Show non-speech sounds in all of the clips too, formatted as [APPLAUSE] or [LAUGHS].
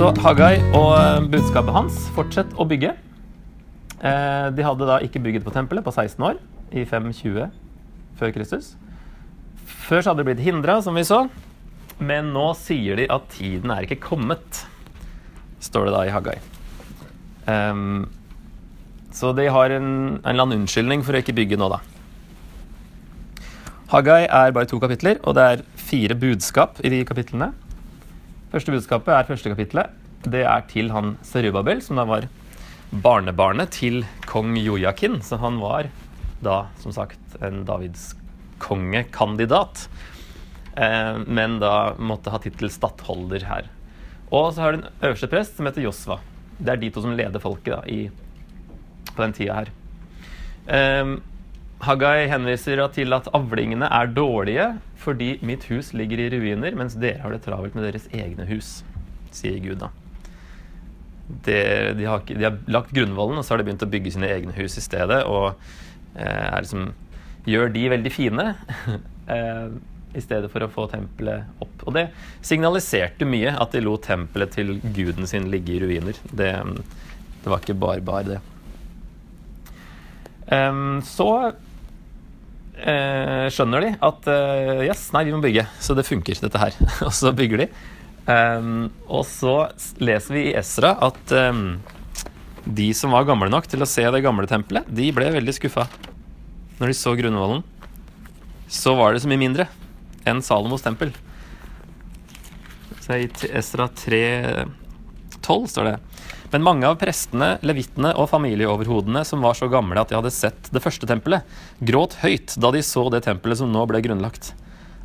Så Hagai og eh, budskapet hans fortsett å bygge. Eh, de hadde da ikke bygget på tempelet på 16 år, i 520 før Kristus. Før så hadde de blitt hindra, som vi så. Men nå sier de at tiden er ikke kommet, står det da i Hagai. Um, så de har en, en eller annen unnskyldning for å ikke bygge nå, da. Hagai er bare to kapitler, og det er fire budskap i de kapitlene. Første budskapet er første kapitlet. Det er til han Serubabel, som da var barnebarnet til kong Jojakin. Så han var da, som sagt, en Davids kongekandidat. Eh, men da måtte ha tittel stattholder her. Og så har du en øverste prest som heter Josva. Det er de to som leder folket da, i, på den tida her. Eh, Haggai henviser til at avlingene er dårlige fordi mitt hus ligger i ruiner, mens dere har det travelt med deres egne hus, sier Gud da. Det, de, har de, har lagt grunnvollen, og så har de begynt å bygge sine egne hus i stedet. Og eh, liksom, gjør de veldig fine [LAUGHS] eh, i stedet for å få tempelet opp. Og det signaliserte mye at de lot tempelet til guden sin ligge i ruiner. Det, det var ikke bare bare, det. Um, så eh, skjønner de at eh, yes, nei, vi må bygge. Så det funker, dette her. [LAUGHS] og så bygger de. Um, og så leser vi i Esra at um, de som var gamle nok til å se det gamle tempelet, de ble veldig skuffa når de så grunnvollen. Så var det så mye mindre enn Salomos tempel. Så I Esra 3,12 står det men mange av prestene, levittene og familieoverhodene som var så gamle at de hadde sett det første tempelet, gråt høyt da de så det tempelet som nå ble grunnlagt.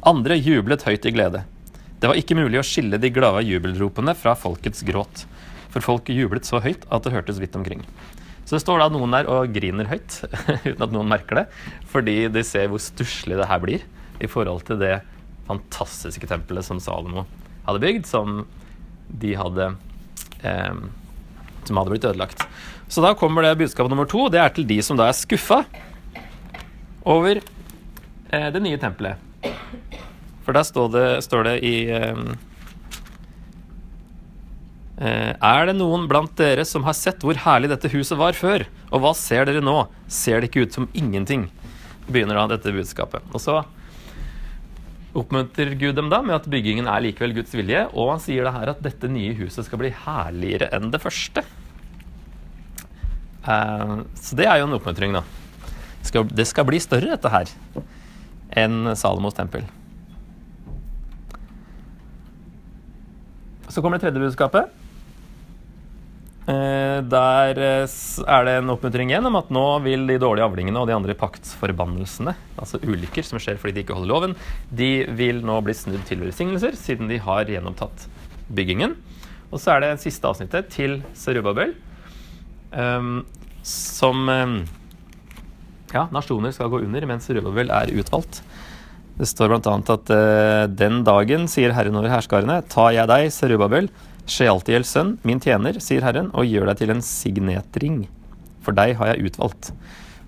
Andre jublet høyt i glede. Det var ikke mulig å skille de glade jubelropene fra folkets gråt, for folk jublet så høyt at det hørtes vidt omkring. Så det står da noen der og griner høyt, [LAUGHS] uten at noen merker det, fordi de ser hvor stusslig det her blir i forhold til det fantastiske tempelet som Salomo hadde bygd, som de hadde eh, som hadde blitt ødelagt. Så da kommer det budskap nummer to. Det er til de som da er skuffa over eh, det nye tempelet. For der står det, står det i eh, Er det noen blant dere som har sett hvor herlig dette huset var før? Og hva ser dere nå? Ser det ikke ut som ingenting? Begynner da dette budskapet. Og så oppmuntrer Gud dem da med at byggingen er likevel Guds vilje, og han sier det her at dette nye huset skal bli herligere enn det første. Uh, så det er jo en oppmuntring, da. Skal, det skal bli større, dette her, enn Salomos tempel. Så kommer det tredje budskapet. Eh, der eh, er det en oppmuntring igjen om at nå vil de dårlige avlingene og de andre paktsforbannelsene, altså ulykker som skjer fordi de ikke holder loven, de vil nå bli snudd til velsignelser, siden de har gjenopptatt byggingen. Og så er det siste avsnittet til Serubabel, um, som um, Ja, nasjoner skal gå under mens Serubabel er utvalgt. Det står bl.a. at uh, den dagen, sier Herren over herskarene, tar jeg deg, Serubabel, Shealtiels sønn, min tjener, sier Herren, og gjør deg til en signetring. For deg har jeg utvalgt.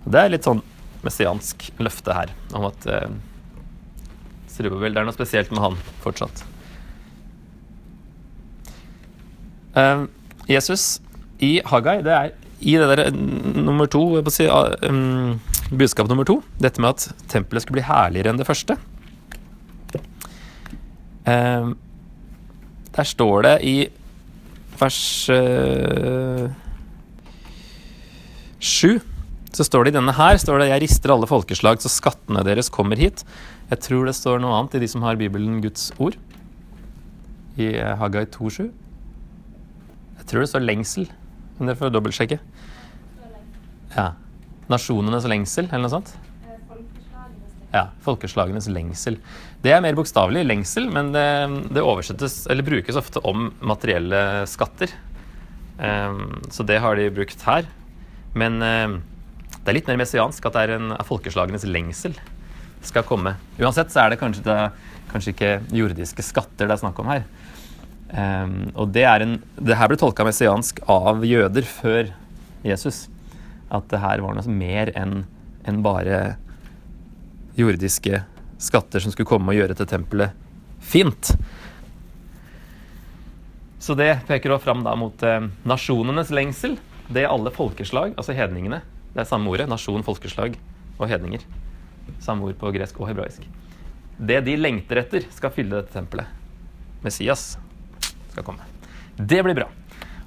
Det er litt sånn messiansk løfte her, om at eh, Serubabel, det er noe spesielt med han fortsatt. Uh, Jesus i Hagai, det er i det der eh, nummer to, si, um, budskap nummer to, dette med at tempelet skulle bli herligere enn det første. Eh, der står det i vers 7, så står det i denne her står det 'Jeg rister alle folkeslag så skattene deres kommer hit'. Jeg tror det står noe annet i de som har Bibelen Guds ord. I Haggai 2,7. Jeg tror det står 'lengsel', men det får jeg dobbeltsjekke. Ja. Nasjonenes lengsel, eller noe sånt. Ja, folkeslagenes lengsel. Det er mer bokstavelig lengsel, men det, det, oversettes, eller brukes ofte om materielle skatter. Um, så det har de brukt her. Men um, det er litt mer messiansk at det er en folkeslagenes lengsel skal komme. Uansett så er det kanskje, det, kanskje ikke jordiske skatter det er snakk om her. Um, og det, er en, det her ble tolka messiansk av jøder før Jesus. At det her var noe mer enn en bare jordiske skatter som skulle komme og gjøre dette tempelet fint. Så det peker også fram da mot eh, nasjonenes lengsel. Det er alle folkeslag, altså hedningene. Det er samme ordet. Nasjon, folkeslag og hedninger. Samme ord på gresk og hebraisk. Det de lengter etter, skal fylle dette tempelet. Messias skal komme. Det blir bra.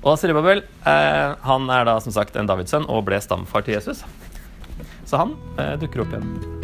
Og Serubabel eh, han er da som sagt en Davids sønn og ble stamfar til Jesus. Så han eh, dukker opp igjen.